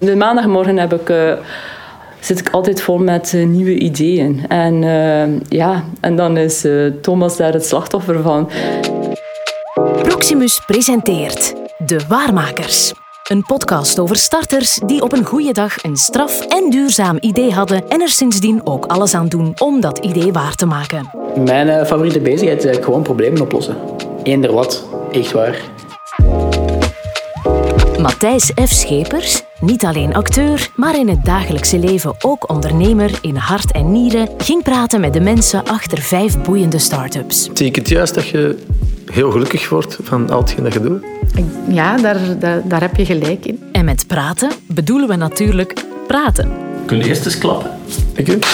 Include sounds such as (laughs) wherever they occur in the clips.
De maandagmorgen heb ik, uh, zit ik altijd vol met uh, nieuwe ideeën. En, uh, ja, en dan is Thomas daar het slachtoffer van. Proximus presenteert De Waarmakers. Een podcast over starters die op een goede dag een straf en duurzaam idee hadden en er sindsdien ook alles aan doen om dat idee waar te maken. Mijn favoriete bezigheid is gewoon problemen oplossen. Eender wat, echt waar. Matthijs F. Schepers, niet alleen acteur, maar in het dagelijkse leven ook ondernemer in hart en nieren, ging praten met de mensen achter vijf boeiende start-ups. Het juist dat je heel gelukkig wordt van al hetgeen dat je doet? Ja, daar, daar, daar heb je gelijk in. En met praten bedoelen we natuurlijk praten. Kun je eerst eens klappen? Ik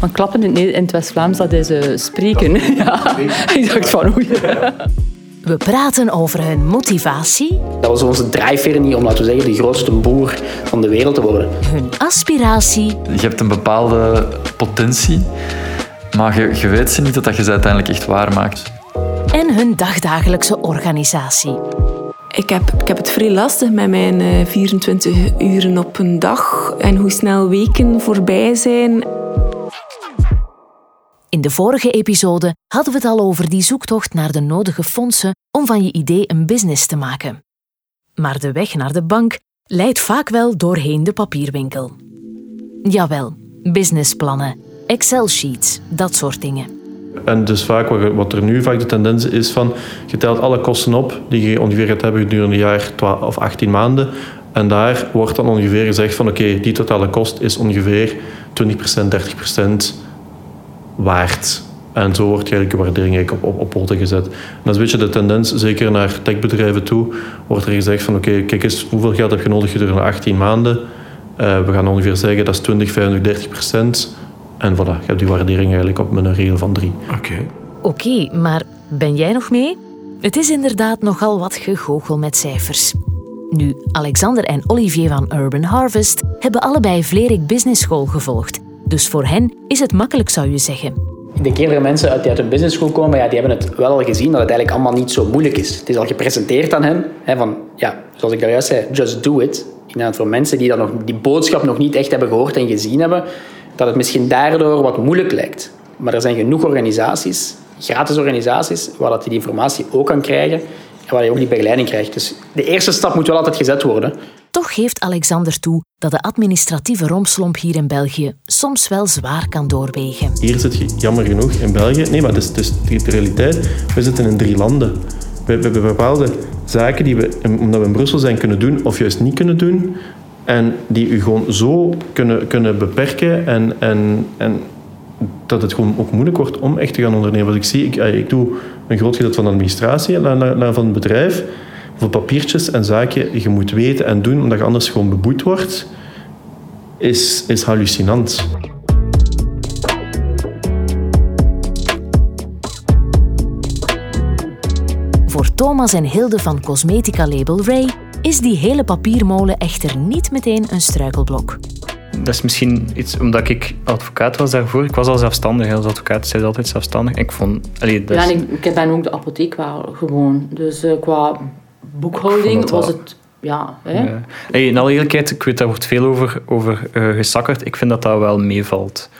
Maar klappen in, het West-Vlaams, dat is uh, spreken. (laughs) Ja. Ik dacht van oei. (laughs) We praten over hun motivatie. Dat was onze drijfveer niet om, laten we zeggen, de grootste boer van de wereld te worden. Hun aspiratie. Je hebt een bepaalde potentie, maar je, je weet ze niet dat je ze uiteindelijk echt waar maakt. En hun dagdagelijkse organisatie. Ik heb, ik heb het vrij lastig met mijn 24 uren op een dag en hoe snel weken voorbij zijn. In de vorige episode hadden we het al over die zoektocht naar de nodige fondsen om van je idee een business te maken. Maar de weg naar de bank leidt vaak wel doorheen de papierwinkel. Jawel, businessplannen, Excel-sheets, dat soort dingen. En dus vaak wat er nu vaak de tendens is van je telt alle kosten op die je ongeveer gaat hebben gedurende een jaar 12 of 18 maanden. En daar wordt dan ongeveer gezegd van oké, die totale kost is ongeveer 20%, 30% waard. En zo wordt eigenlijk de waardering op, op, op poten gezet. En dat is een beetje de tendens, zeker naar techbedrijven toe, wordt er gezegd van oké, kijk eens, hoeveel geld heb je nodig gedurende 18 maanden? Uh, we gaan ongeveer zeggen dat is 20, 25, 30 procent. En voilà, je hebt die waardering eigenlijk op met een regel van 3. Oké. Okay. Oké, okay, maar ben jij nog mee? Het is inderdaad nogal wat gegoochel met cijfers. Nu, Alexander en Olivier van Urban Harvest hebben allebei Vlerik Business School gevolgd dus voor hen is het makkelijk, zou je zeggen. Ik denk eerder mensen uit die een business school komen, ja, die hebben het wel al gezien dat het eigenlijk allemaal niet zo moeilijk is. Het is al gepresenteerd aan hen, hè, van, ja, zoals ik daar juist zei, just do it. Inderdaad, voor mensen die dat nog, die boodschap nog niet echt hebben gehoord en gezien hebben, dat het misschien daardoor wat moeilijk lijkt. Maar er zijn genoeg organisaties, gratis organisaties, waar dat die informatie ook kan krijgen en waar je ook die begeleiding krijgt. Dus de eerste stap moet wel altijd gezet worden. Toch geeft Alexander toe dat de administratieve romslomp hier in België soms wel zwaar kan doorwegen. Hier zit je jammer genoeg in België. Nee, maar dat is, dus de realiteit. We zitten in drie landen. We, we hebben bepaalde zaken die we, omdat we in Brussel zijn, kunnen doen of juist niet kunnen doen. En die u gewoon zo kunnen, kunnen beperken en, en, en dat het gewoon ook moeilijk wordt om echt te gaan ondernemen. Wat ik zie, ik, ik doe een groot gedeelte van de administratie van het bedrijf voor papiertjes en zaken je moet weten en doen, omdat je anders gewoon beboet wordt, is, is hallucinant. Voor Thomas en Hilde van cosmetica label Ray is die hele papiermolen echter niet meteen een struikelblok. Dat is misschien iets omdat ik advocaat was daarvoor. Ik was al zelfstandig. Als advocaat zijn altijd zelfstandig. Ik vond, allee, dat Ja, ik, ik ben ook de apotheek wel gewoon. Dus uh, qua boekhouding was het... Ja, hè? Ja. In alle eerlijkheid, ik weet daar wordt veel over, over uh, gesakkerd. Ik vind dat dat wel meevalt.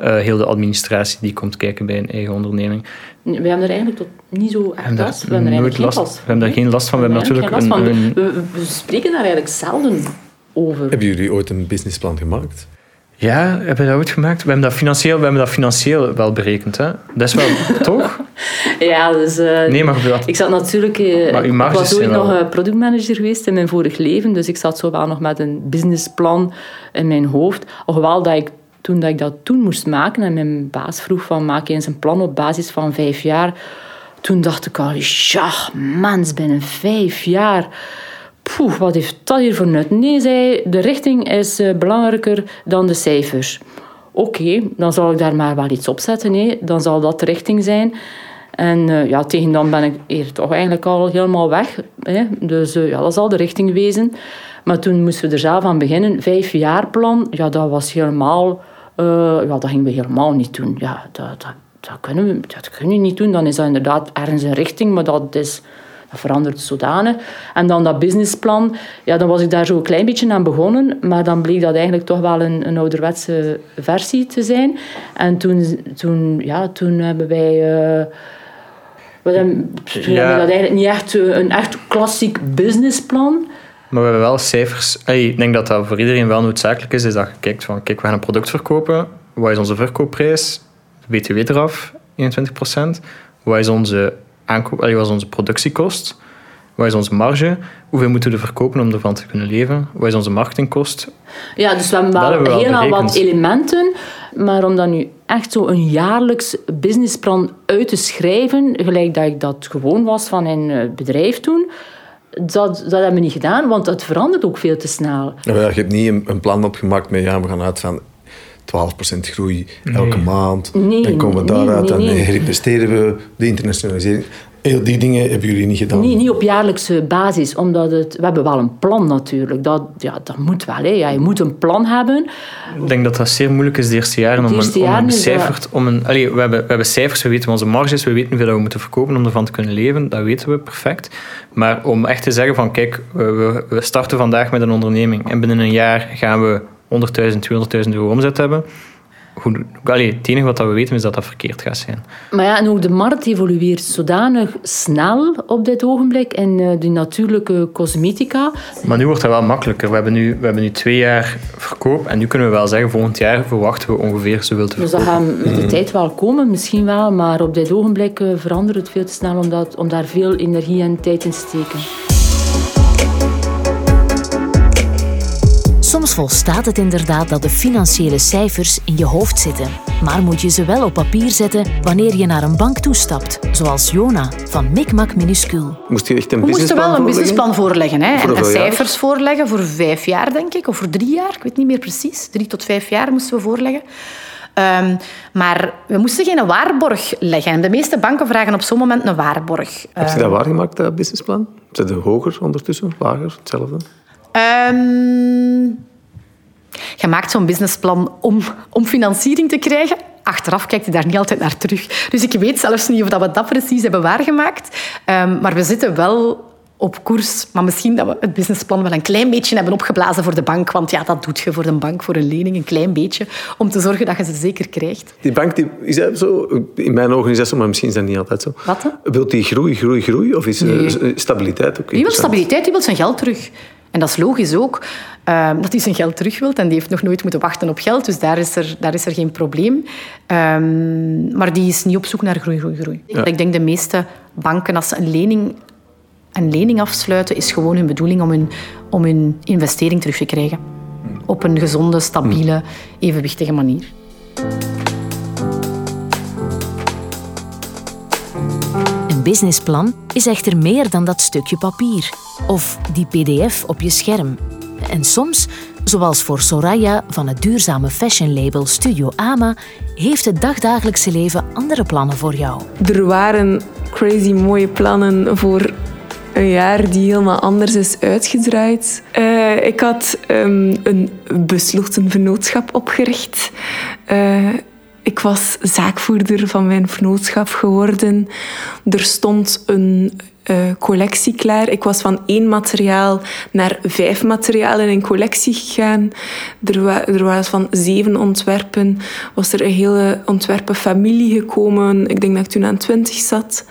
Uh, heel de administratie die komt kijken bij een eigen onderneming. We hebben er eigenlijk tot niet zo echt last. We hebben er eigenlijk geen last We hebben daar geen last van. We, hebben natuurlijk een, een... We, we, spreken daar eigenlijk zelden over. Hebben jullie ooit een businessplan gemaakt? Ja, hebben we dat ooit gemaakt? We hebben dat financieel, we hebben dat financieel wel berekend. Hè? Dat is wel, (laughs) toch? Ja, dus... Uh, nee, maar dat... Ik zat natuurlijk... Uh, ik was ooit nog uh, productmanager geweest in mijn vorig leven, dus ik zat zo wel nog met een businessplan in mijn hoofd. Alhoewel dat ik toen dat ik dat toen moest maken en mijn baas vroeg van maak eens een plan op basis van vijf jaar, toen dacht ik al, ja, mans, binnen vijf jaar Poeh, wat heeft dat hier voor nut? Nee, zei de richting is uh, belangrijker dan de cijfers. Oké, dan zal ik daar maar wel iets op zetten. Nee. Dan zal dat de richting zijn. En uh, ja, tegen dan ben ik hier toch eigenlijk al helemaal weg. Hè. Dus uh, ja, dat zal de richting wezen. Maar toen moesten we er zelf aan beginnen. Vijf jaar plan, ja, dat was helemaal... ja, dat gingen we helemaal niet doen. Ja, dat, dat, dat, kunnen we, dat kunnen niet doen. Dan is dat inderdaad ergens een richting, maar dat is Dat verandert zodanig. En dan dat businessplan, ja, dan was ik daar zo een klein beetje aan begonnen, maar dan bleek dat eigenlijk toch wel een, een ouderwetse versie te zijn. En toen, toen, ja, toen hebben wij... Uh, we hebben, ja. dat eigenlijk niet echt een echt klassiek businessplan. Maar we hebben wel cijfers. ik denk dat dat voor iedereen wel noodzakelijk is, is dat je kijkt van, kijk, we gaan een product verkopen. Wat is onze verkoopprijs? BTW eraf, 21%. Wat is onze, aankoop, wat is onze productiekost? Wat is onze marge? Hoeveel moeten we verkopen om ervan te kunnen leven? Wat is onze marketingkost? Ja, dus we hebben wel, heel wat elementen. Maar om dan nu echt zo een jaarlijks businessplan uit te schrijven, gelijk dat ik dat gewoon was van een eh, bedrijf toen, dat, dat hebben we niet gedaan, want dat verandert ook veel te snel. Ja, je hebt niet een, een plan opgemaakt met ja, we gaan uit van 12% groei elke maand. Nee, dan komen we daaruit en herinvesteren we de internationalisering. Heel die dingen hebben jullie niet gedaan? Nee, niet op jaarlijkse basis. Omdat het, we hebben wel een plan natuurlijk. Dat, ja, dat moet wel. Hè. Ja, je moet een plan hebben. Ik denk dat dat zeer moeilijk is de eerste jaren. om een, om een cijfer... Om een, allee, we, hebben, we hebben cijfers, we weten onze marges, we weten hoeveel we moeten verkopen om ervan te kunnen leven. Dat weten we perfect. Maar om echt te zeggen van, kijk, we, we starten vandaag met een onderneming en binnen een jaar gaan we 100.000, 200.000 euro omzet hebben goed, allee, het enige wat we weten is dat dat verkeerd gaat zijn. Maar ja, en ook de markt evolueert zodanig snel op dit ogenblik in uh, de natuurlijke cosmetica. Maar nu wordt het wel makkelijker. We hebben nu, we hebben nu twee jaar verkoop en nu kunnen we wel zeggen, volgend jaar verwachten we ongeveer zoveel te verkopen. Dus dat gaat met de tijd wel komen, misschien wel, maar op dit ogenblik uh, verandert het veel te snel om, dat, om daar veel energie en tijd in te steken. Soms volstaat het inderdaad dat de financiële cijfers in je hoofd zitten. Maar moet je ze wel op papier zetten wanneer je naar een bank toestapt, zoals Jona van Mikmak Minuscuul. Moest je echt een We moesten wel een businessplan voorleggen. Hè? Voor en cijfers voorleggen voor vijf jaar, denk ik. Of voor drie jaar, ik weet niet meer precies. Drie tot vijf jaar moesten we voorleggen. Um, maar we moesten geen waarborg leggen. En de meeste banken vragen op zo'n moment een waarborg. Heb je dat ehm, waargemaakt, dat businessplan? Zit het hoger ondertussen, lager, hetzelfde? Um, je maakt zo'n businessplan om, om financiering te krijgen. Achteraf kijkt je daar niet altijd naar terug. Dus ik weet zelfs niet of dat we dat precies hebben waargemaakt. Um, maar we zitten wel op koers. Maar misschien dat we het businessplan wel een klein beetje hebben opgeblazen voor de bank. Want ja, dat doet je voor een bank, voor een lening, een klein beetje. Om te zorgen dat je ze zeker krijgt. Die bank, die, is dat zo? In mijn ogen is dat zo, maar misschien is dat niet altijd zo. Wat? Wilt die groei, groei, groei? Of is nee. stabiliteit ook Die wil stabiliteit, die wil zijn geld terug. En dat is logisch ook, uh, dat hij zijn geld terug wil. En die heeft nog nooit moeten wachten op geld, dus daar is er, daar is er geen probleem. Um, maar die is niet op zoek naar groei, groei, groei. Ja. Ik denk de meeste banken, als ze een lening, een lening afsluiten, is gewoon hun bedoeling om hun, om hun investering terug te krijgen. Op een gezonde, stabiele, evenwichtige manier. Businessplan is echter meer dan dat stukje papier of die pdf op je scherm. En soms, zoals voor Soraya van het duurzame fashionlabel Studio Ama, heeft het dagdagelijkse leven andere plannen voor jou. Er waren crazy mooie plannen voor een jaar die helemaal anders is uitgedraaid. Uh, ik had um, een besloten vennootschap opgericht. Uh, ik was zaakvoerder van mijn vennootschap geworden. Er stond een uh, collectie klaar. Ik was van één materiaal naar vijf materialen in collectie gegaan. Er, wa er van zeven ontwerpen. Was er een hele ontwerpenfamilie gekomen. Ik denk dat ik toen aan twintig zat.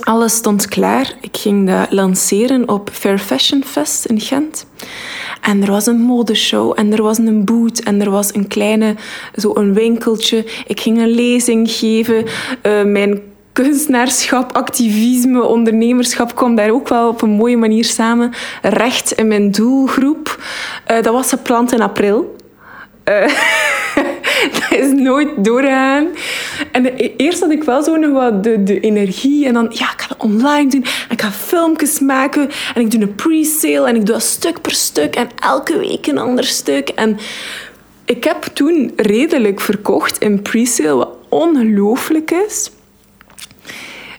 Alles stond klaar. Ik ging dat lanceren op Fair Fashion Fest in Gent. En er was een modeshow en er was een boot en er was een kleine, zo een winkeltje. Ik ging een lezing geven. Uh, mijn kunstenaarschap, activisme, ondernemerschap kwam daar ook wel op een mooie manier samen. Recht in mijn doelgroep. Uh, dat was gepland in april. Uh, (laughs) (laughs) dat is nooit doorgegaan. En eerst had ik wel zo nog wat de, de energie. En dan, ja, ik ga het online doen. En ik ga filmpjes maken. En ik doe een pre-sale. En ik doe dat stuk per stuk. En elke week een ander stuk. En ik heb toen redelijk verkocht in pre-sale, wat ongelooflijk is.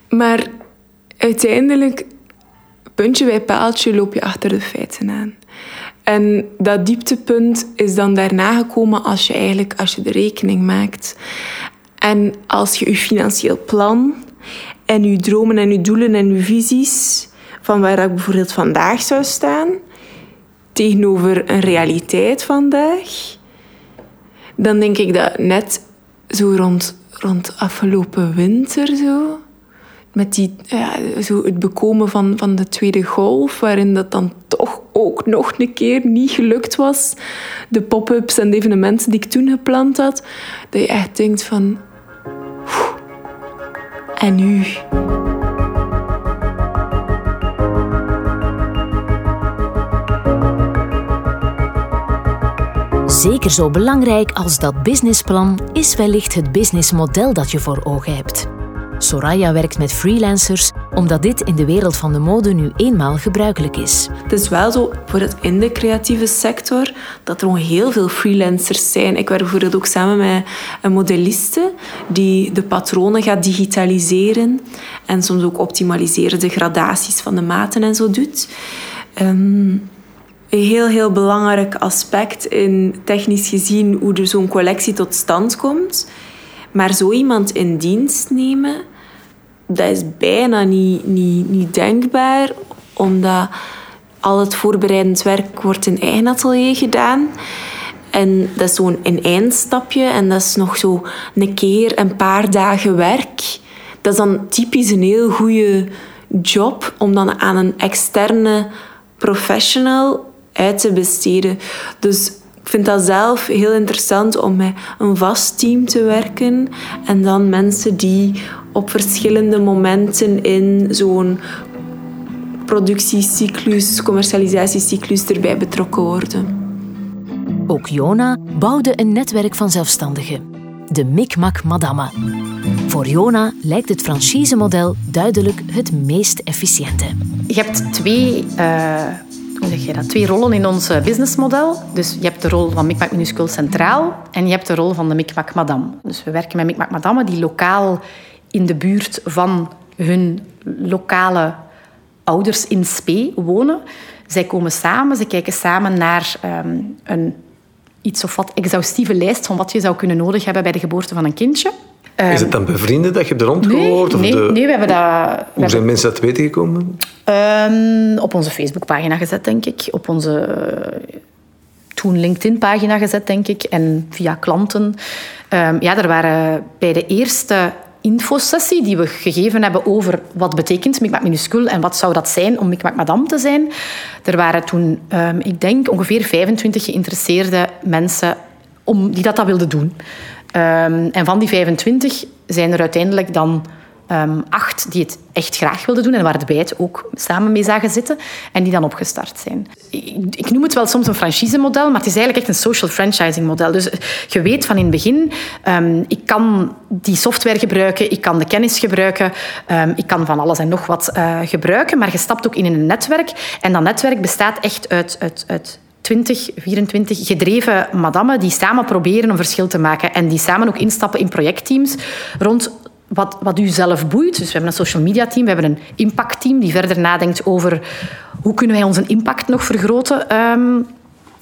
Maar uiteindelijk, puntje bij paaltje, loop je achter de feiten aan. En dat dieptepunt is dan daarna gekomen als je eigenlijk als je de rekening maakt. En als je je financieel plan en uw dromen en uw doelen en uw visies van waar ik bijvoorbeeld vandaag zou staan tegenover een realiteit vandaag, dan denk ik dat net zo rond, rond afgelopen winter zo, met die, ja, zo het bekomen van, van de tweede golf, waarin dat dan toch ook nog een keer niet gelukt was, de pop-ups en de evenementen die ik toen gepland had, dat je echt denkt van... En nu? Zeker zo belangrijk als dat businessplan is wellicht het businessmodel dat je voor ogen hebt. Soraya werkt met freelancers omdat dit in de wereld van de mode nu eenmaal gebruikelijk is. Het is wel zo, voor het in de creatieve sector, dat er heel veel freelancers zijn. Ik werk bijvoorbeeld ook samen met een modelliste die de patronen gaat digitaliseren en soms ook optimaliseren de gradaties van de maten en zo doet. Um, een heel, heel belangrijk aspect in technisch gezien hoe er zo'n collectie tot stand komt. Maar zo iemand in dienst nemen, dat is bijna niet, niet, niet denkbaar, omdat al het voorbereidend werk wordt in eigen atelier gedaan. En dat is zo'n een eindstapje en dat is nog zo een keer een paar dagen werk. Dat is dan typisch een heel goede job om dan aan een externe professional uit te besteden. Dus ik vind dat zelf heel interessant om met een vast team te werken en dan mensen die op verschillende momenten in zo'n productiecyclus, commercialisatiecyclus erbij betrokken worden. Ook Jona bouwde een netwerk van zelfstandigen, de Mikmak Madame. Voor Jona lijkt het franchise-model duidelijk het meest efficiënte. Je hebt twee uh hoe je dat, twee rollen in ons eh, businessmodel. Dus je hebt de rol van Micmac Minuscule Centraal en je hebt de rol van de Micmac Madame. Dus we werken met Micmac Madame die lokaal in de buurt van hun lokale ouders in Spee wonen. Zij komen samen, ze kijken samen naar um, een iets of wat exhaustieve lijst van wat je zou kunnen nodig hebben bij de geboorte van een kindje. Is het dan bij vrienden dat je hebt rondgehoord? Nee, nee, nee, we hebben dat... Hoe zijn mensen dat weten gekomen? Um, op onze Facebookpagina gezet, denk ik. Op onze toen LinkedIn-pagina gezet, denk ik. En via klanten. Um, ja, er waren bij de eerste infosessie die we gegeven hebben over wat betekent Micmac minuscuul en wat zou dat zijn om Micmac madame te zijn. Er waren toen, um, ik denk, ongeveer 25 geïnteresseerde mensen om, die dat, dat wilden doen. Um, en van die 25 zijn er uiteindelijk dan um, acht die het echt graag wilden doen en waar wij het ook samen mee zagen zitten en die dan opgestart zijn. Ik, ik noem het wel soms een franchise-model, maar het is eigenlijk echt een social franchising-model. Dus eh, je weet van in het begin, um, ik kan die software gebruiken, ik kan de kennis gebruiken, ik kan van alles en nog wat uh, gebruiken, maar je stapt ook in een netwerk en dat netwerk bestaat echt uit, uit, uit 20, 24 gedreven madammen die samen proberen een verschil te maken en die samen ook instappen in projectteams rond wat, wat u zelf boeit. Dus we hebben een social media team, we hebben een impact team die verder nadenkt over hoe kunnen wij onze impact nog vergroten um,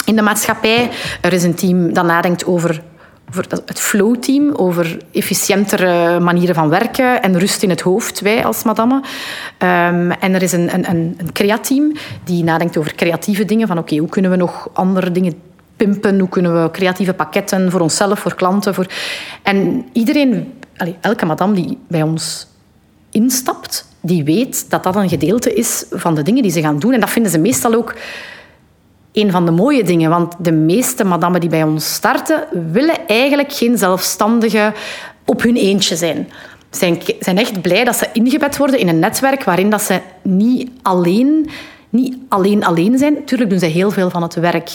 in de maatschappij. Er is een team dat nadenkt over over het flow-team, over efficiëntere manieren van werken en rust in het hoofd, wij als madame. Um, en er is een, een, een createam die nadenkt over creatieve dingen, van oké, hoe kunnen we nog andere dingen pimpen, hoe kunnen we creatieve pakketten voor onszelf, voor klanten. Voor... En iedereen, elke madame die bij ons instapt, die weet dat dat een gedeelte is van de dingen die ze gaan doen. En dat vinden ze meestal ook een van de mooie dingen. Want de meeste madammen die bij ons starten, willen eigenlijk geen zelfstandige op hun eentje zijn. Zijn, zijn echt blij dat ze ingebed worden in een netwerk waarin dat ze niet alleen, niet alleen alleen zijn. Tuurlijk doen ze heel veel van het werk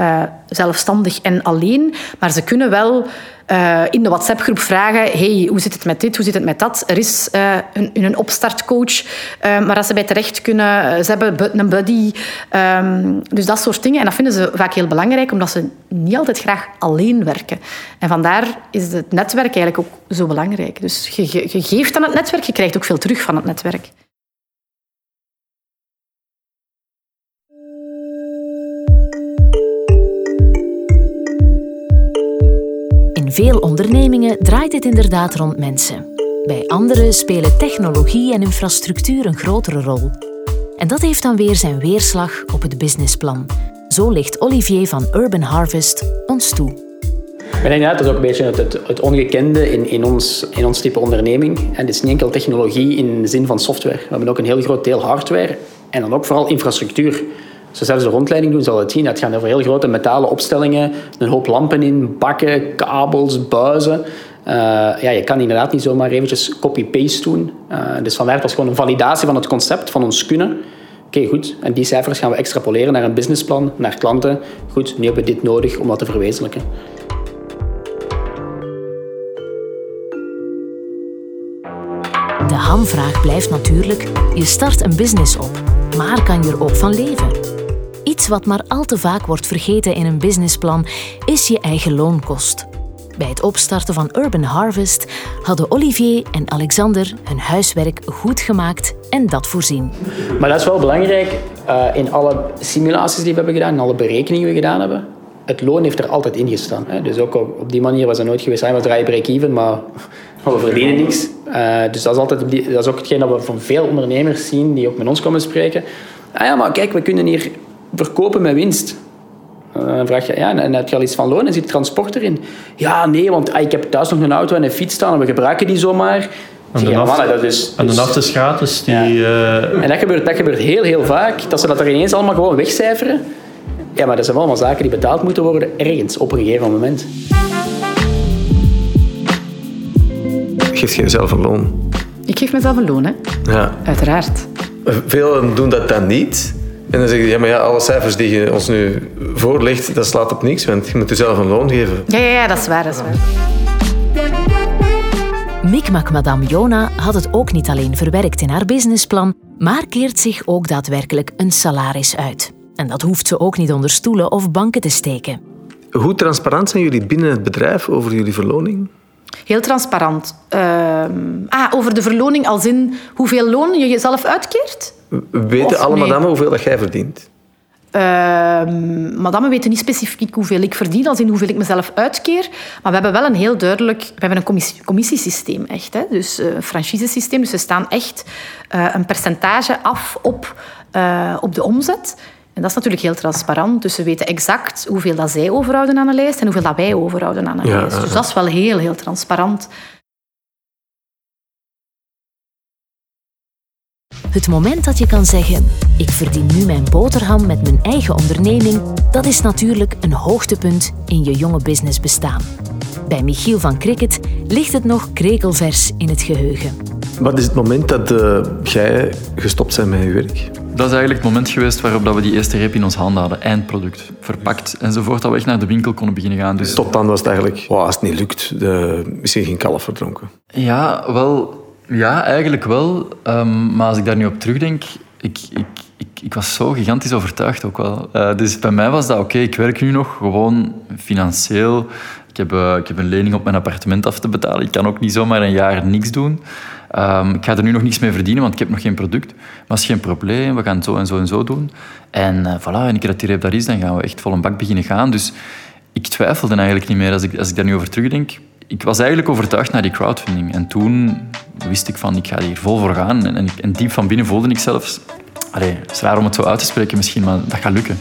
uh, zelfstandig en alleen. Maar ze kunnen wel uh, in de WhatsApp-groep vragen: hey, hoe zit het met dit, hoe zit het met dat? Er is uh, een, een opstartcoach waar dat ze bij terecht kunnen. Ze hebben een buddy. Um, dus dat soort dingen. En dat vinden ze vaak heel belangrijk, omdat ze niet altijd graag alleen werken. En vandaar is het netwerk eigenlijk ook zo belangrijk. Dus je, je, je geeft aan het netwerk, je krijgt ook veel terug van het netwerk. Veel ondernemingen draait het inderdaad rond mensen. Bij anderen spelen technologie en infrastructuur een grotere rol. En dat heeft dan weer zijn weerslag op het businessplan. Zo ligt Olivier van Urban Harvest ons toe. Ik denk dat is ook een beetje het, het, ongekende in, in, ons, in ons type onderneming. En het is niet enkel technologie in de zin van software. We hebben ook een heel groot deel hardware en dan ook vooral infrastructuur. Als we zelfs de rondleiding doen, zal het zien. Het gaat over heel grote metalen opstellingen, een hoop lampen in, bakken, kabels, buizen. Uh, ja, je kan inderdaad niet zomaar eventjes copy-paste doen. Uh, dus vandaar dat was gewoon een validatie van het concept, van ons kunnen. Oké, goed. En die cijfers gaan we extrapoleren naar een businessplan, naar klanten. Goed, nu hebben we dit nodig om dat te verwezenlijken. De hamvraag blijft natuurlijk, je start een business op, maar kan je er ook van leven? Iets wat maar al te vaak wordt vergeten in een businessplan is je eigen loonkost. Bij het opstarten van Urban Harvest hadden Olivier en Alexander hun huiswerk goed gemaakt en dat voorzien. Maar dat is wel belangrijk uh, in alle simulaties die we hebben gedaan, in alle berekeningen die we gedaan hebben. Het loon heeft er altijd in gestaan. Hè. Dus ook op die manier was het nooit geweest. We draaien break-even, maar (laughs) we verdienen niks. Uh, dus dat is, altijd, dat is ook hetgeen dat we van veel ondernemers zien die ook met ons komen spreken. Ah ja, maar kijk, we kunnen hier verkopen met winst. Eh, dan vraag je, ja, en heb je al iets van loon en zit transport erin? Ja, nee, want ah, ik heb thuis nog een auto en een fiets staan en we gebruiken die zomaar. En de, naft, dat is, en de naft is gratis. Die, uh... En dat gebeurt, dat gebeurt heel, heel vaak, dat ze dat er ineens allemaal gewoon wegcijferen. Ja, maar dat zijn allemaal zaken die betaald moeten worden ergens op een gegeven moment. Geef je jezelf een loon? Ik geef mezelf een loon, hè? Ja. Uiteraard. Velen doen dat dan niet. En dan zeg je, ja, maar ja, alle cijfers die je ons nu voorlegt, dat slaat op niks, want je moet jezelf een loon geven. Ja, ja, ja dat is waar, dat is waar. Mikmak Madame Jona had het ook niet alleen verwerkt in haar businessplan, maar keert zich ook daadwerkelijk een salaris uit. En dat hoeft ze ook niet onder stoelen of banken te steken. Hoe transparant zijn jullie binnen het bedrijf over jullie verloning? Heel transparant. Uh, ah, over de verloning als in hoeveel loon je jezelf uitkeert? We weten alle madame hoeveel dat jij verdient? Uh, madame weten niet specifiek hoeveel ik verdien, als in hoeveel ik mezelf uitkeer. Maar we hebben wel een heel duidelijk... We hebben een commissie, commissiesysteem, echt. Hè? Dus uh, een franchisesysteem. Dus we staan echt uh, een percentage af op, uh, op de omzet. En dat is natuurlijk heel transparant. Dus we weten exact hoeveel dat zij overhouden aan de lijst en hoeveel dat wij overhouden aan de lijst. Dus dat is wel heel, heel transparant. Het moment dat je kan zeggen: Ik verdien nu mijn boterham met mijn eigen onderneming, dat is natuurlijk een hoogtepunt in je jonge business bestaan. Bij Michiel van Cricket ligt het nog krekelvers in het geheugen. Wat is het moment dat uh, jij gestopt bent met je werk? Dat is eigenlijk het moment geweest waarop dat we die eerste reep in ons handen hadden. Eindproduct, verpakt enzovoort. Dat we echt naar de winkel konden beginnen gaan. Dus... Tot dan was het eigenlijk, wow, als het niet lukt, de, misschien geen kalf verdronken. Ja, wel... Ja, eigenlijk wel. Um, maar als ik daar nu op terugdenk, ik, ik, ik, ik was zo gigantisch overtuigd ook wel. Uh, dus bij mij was dat oké, ik werk nu nog gewoon financieel. Ik heb, uh, ik heb een lening op mijn appartement af te betalen. Ik kan ook niet zomaar een jaar niks doen. Um, ik ga er nu nog niets mee verdienen, want ik heb nog geen product. Maar dat is geen probleem, we gaan het zo en zo en zo doen. En uh, voilà, en een keer dat die reep daar is, dan gaan we echt vol een bak beginnen gaan. Dus ik twijfelde eigenlijk niet meer als ik, als ik daar nu over terugdenk ik was eigenlijk overtuigd naar die crowdfunding. En toen wist ik van, ik ga hier vol voor gaan. En, en, diep van binnen voelde ik zelfs... Allee, het is raar om het zo uit te spreken misschien, maar dat gaat lukken.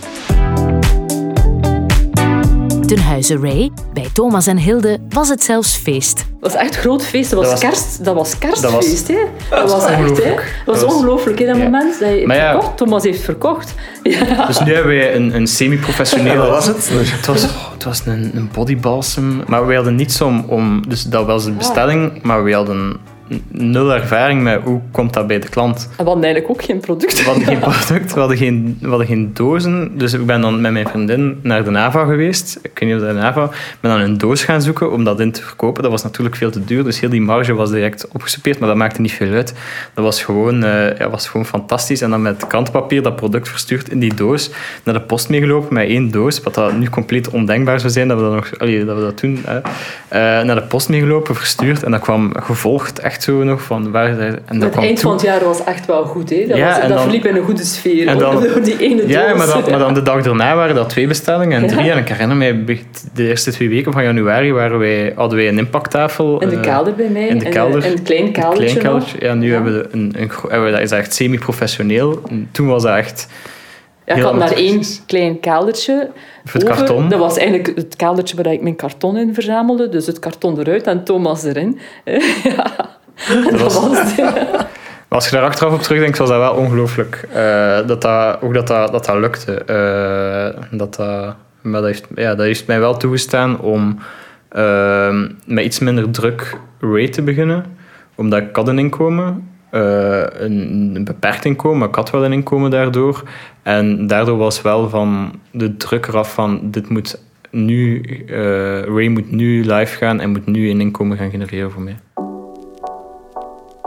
Ten huize Ray, bij Thomas en Hilde, was het zelfs feest. Het was echt groot feest. Dat was, dat was kerst, dat was kerstfeest. Dat was, hè? Dat, was echt, hè? Dat was ongelooflijk, dat moment. Dat je ja, verkocht. Thomas heeft verkocht. (laughs) Ja. Dus nu hebben wij een, een semi-professionele... Wat was het? Het was, oh, het was een, een bodybalsam. Maar we hadden niets om, om... Dus dat was de bestelling, maar we hadden nul ervaring met hoe komt dat bij de klant. En we hadden eigenlijk ook geen product. We hadden geen (laughs) product, we hadden geen, we hadden geen dozen. Dus ik ben dan met mijn vriendin naar de NAVA geweest. Ik weet niet of de NAVA. Ik ben dan een doos gaan zoeken om dat in te verkopen. Dat was natuurlijk veel te duur, dus heel die marge was direct opgesoupeerd, maar dat maakte niet veel uit. Dat was gewoon, uh, ja, was gewoon fantastisch. En dan met kantpapier dat product verstuurd in die doos, naar de post meegelopen met één doos, wat dat nu compleet ondenkbaar zou zijn dat we dat, nog, allee, dat, we dat doen. Uh, naar de post meegelopen, verstuurd en dat kwam gevolgd echt echt zo nog van... Waar, en het eind van het jaar was echt wel goed. Hè? Dat, ja, was, dat verliep in een goede sfeer. En dan, (laughs) die ene ja, maar dan, maar dan de dag daarna waren dat twee bestellingen en drie. En ik herinner mij, de eerste twee weken van januari waren wij, hadden wij een impacttafel. In de kelder bij mij. In de kelder. In een klein keldertje. Klein Ja, nu hebben we een, een, een, dat is echt semi-professioneel. Toen was dat echt ja, ik had maar één klein keldertje. Voor het karton? Dat was eigenlijk het keldertje waar ik mijn karton in verzamelde. Dus het karton eruit en Thomas erin. (laughs) ja. (laughs) Dat, was, (laughs) Als je daar achteraf op terugdenkt, was dat wel ongelooflijk. Uh, dat dat, ook dat dat, dat, dat lukte. Uh, dat dat, maar heeft, ja, dat heeft mij wel toegestaan om uh, met iets minder druk rate te beginnen. Omdat ik had een inkomen. Uh, een, een, beperkt inkomen, maar ik had wel een inkomen daardoor. En daardoor was wel van de druk eraf van dit moet nu, Ray moet nu live gaan en moet nu een inkomen gaan genereren voor mij.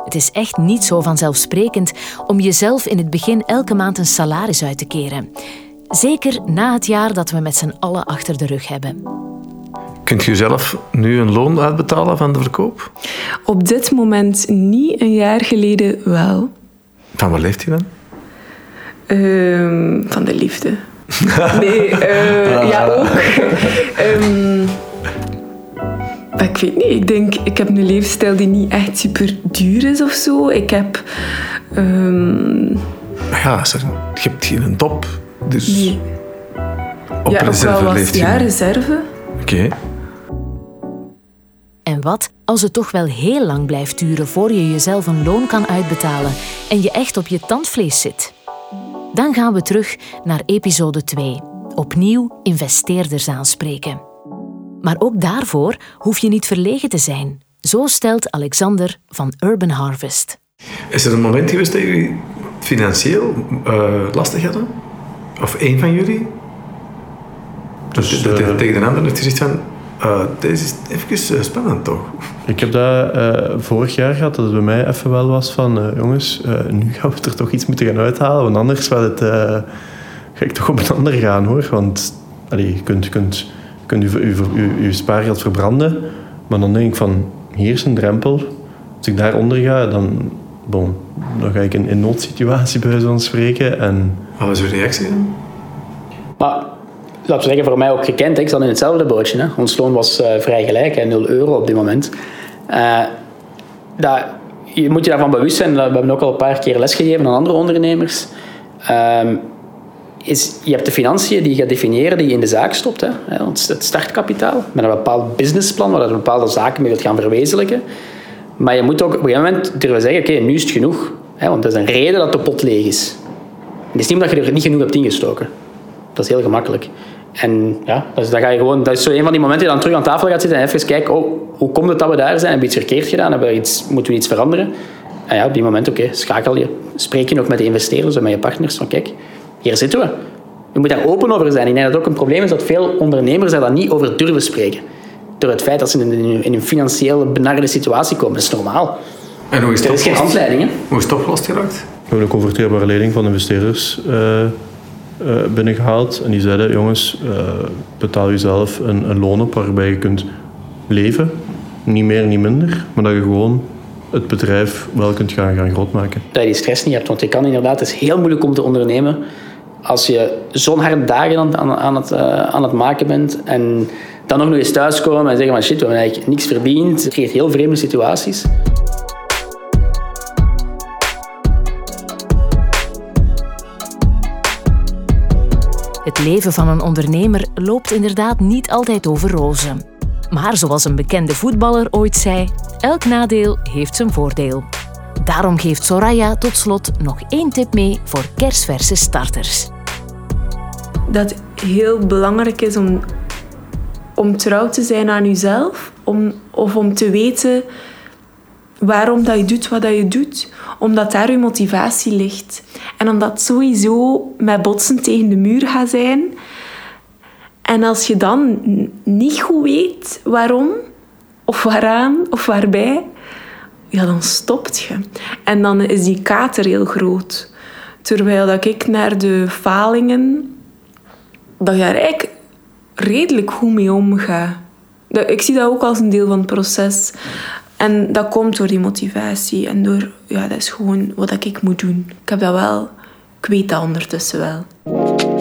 Het is echt niet zo vanzelfsprekend om jezelf in het begin elke maand een salaris uit te keren. Zeker na het jaar dat we met z'n allen achter de rug hebben. Kunt je zelf nu een loon uitbetalen van de verkoop? Op dit moment niet, een jaar geleden wel. Van wat leeft je dan? Ehm, van de liefde. (laughs) nee, uh, ja ook. um, ik weet niet, ik denk, ik heb een levensstijl die niet echt super duur is of zo. Ik heb... Um... Ja, je hebt geen top, dus... Nee. Op ja, reserve ook wel wat, Ja, reserve. Oké. En wat als het toch wel heel lang blijft duren voor je jezelf een loon kan uitbetalen en je echt op je tandvlees zit? Dan gaan we terug naar episode 2. Opnieuw investeerders aanspreken. Maar ook daarvoor hoef je niet verlegen te zijn. Zo stelt Alexander van Urban Harvest. Is er een moment geweest dat jullie financieel uh, lastig hadden? Of één van jullie? Dus, dat, uh, tegen de ander heeft gezegd van... Uh, deze is even spannend toch? Ik heb dat vorig jaar gehad, dat het bij mij even wel was van... jongens, nu gaan we er toch iets moeten gaan uithalen, want anders gaat het, ga ik toch op een (laughs) ander gaan hoor. Want allee, je kunt... Je kunt kunt je spaargeld verbranden. Maar dan denk ik van, hier is een drempel. Als ik daaronder ga, dan, bon, dan ga ik in een noodsituatie bij zo'n spreken. En... Wat was uw reactie dan? Maar, laten we zeggen, voor mij ook gekend. Ik zat in hetzelfde bootje. Hè. Ons loon was uh, vrij gelijk, hè, 0 euro op dit moment. Uh, dat, je moet je daarvan bewust zijn. We hebben ook al een paar keer lesgegeven aan andere ondernemers. Uh, is, je hebt de financiën die je gaat definiëren die je in de zaak stopt. Hè. Het startkapitaal, met een bepaald businessplan waar je bepaalde zaken mee wilt gaan verwezenlijken. Maar je moet ook op een gegeven moment durven zeggen, oké, nu is het genoeg. Hè, want dat is een reden dat de pot leeg is. Het is niet omdat je er niet genoeg hebt ingestoken. Dat is heel gemakkelijk. En ja, dus dat, ga je gewoon, dat is zo een van die momenten je dan terug aan tafel gaat zitten en even kijken, oh, hoe komt het dat we daar zijn? Hebben we iets verkeerd gedaan? Hebben we iets, moeten we iets veranderen? En ja, op die moment, oké, schakel je. Spreek je nog met de investeerders en met je partners van, kijk, hier zitten we. Je moet daar open over zijn. Ik denk dat het ook een probleem is dat veel ondernemers daar dan niet over durven spreken. Door het feit dat ze in een, financieel benarde situatie komen. Dat is normaal. En hoe is er is geen handleiding. Hè? Hoe is het opgelost geraakt? We hebben een converteerbare lening van investeerders uh, uh, binnengehaald. En die zeiden, jongens, uh, betaal jezelf een, een loon op waarbij je kunt leven. Niet meer, niet minder. Maar dat je gewoon het bedrijf wel kunt gaan, gaan grootmaken. Dat je die stress niet hebt. Want je kan inderdaad, het is heel moeilijk om te ondernemen als je zo'n harde dagen aan, aan, het, uh, aan het maken bent en dan nog eens thuiskomen en zeggen van shit, we hebben eigenlijk niks verdiend. Het creëert heel vreemde situaties. Het leven van een ondernemer loopt inderdaad niet altijd over rozen. Maar zoals een bekende voetballer ooit zei, elk nadeel heeft zijn voordeel. Daarom geeft Soraya tot slot nog één tip mee voor kersverse starters. Dat heel belangrijk is om, om trouw te zijn aan jezelf. Om, of om te weten waarom dat je doet wat dat je doet. Omdat daar je motivatie ligt. En omdat sowieso met botsen tegen de muur gaat zijn. En als je dan niet goed weet waarom, of waaraan, of waarbij, ja, dan stopt je. En dan is die kater heel groot. Terwijl dat ik naar de falingen, dat je er eigenlijk redelijk goed mee omga. Ik zie dat ook als een deel van het proces. En dat komt door die motivatie en door, ja, dat is gewoon wat ik moet doen. Ik heb dat wel, ik weet dat ondertussen wel.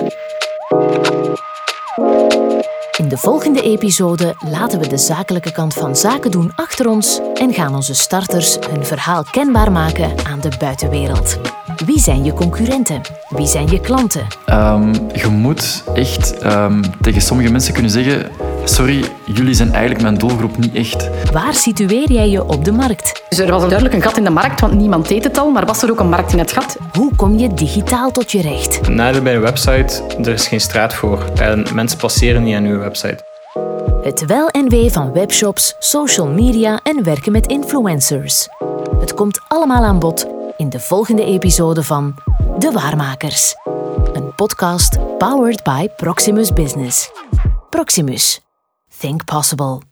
In de volgende episode laten we de zakelijke kant van zaken doen achter ons en gaan onze starters hun verhaal kenbaar maken aan de buitenwereld. Wie zijn je concurrenten? Wie zijn je klanten? Um, je moet echt um, tegen sommige mensen kunnen zeggen: Sorry, jullie zijn eigenlijk mijn doelgroep niet echt. Waar situeer jij je op de markt? Dus er was duidelijk een gat in de markt, want niemand deed het al, maar was er ook een markt in het gat? Hoe kom je digitaal tot je recht? Nadeel bij een website, er is geen straat voor. En mensen passeren niet aan uw website. Het wel en wee van webshops, social media en werken met influencers. Het komt allemaal aan bod in de volgende episode van De Waarmakers. Een podcast powered by Proximus Business. Proximus. Think possible.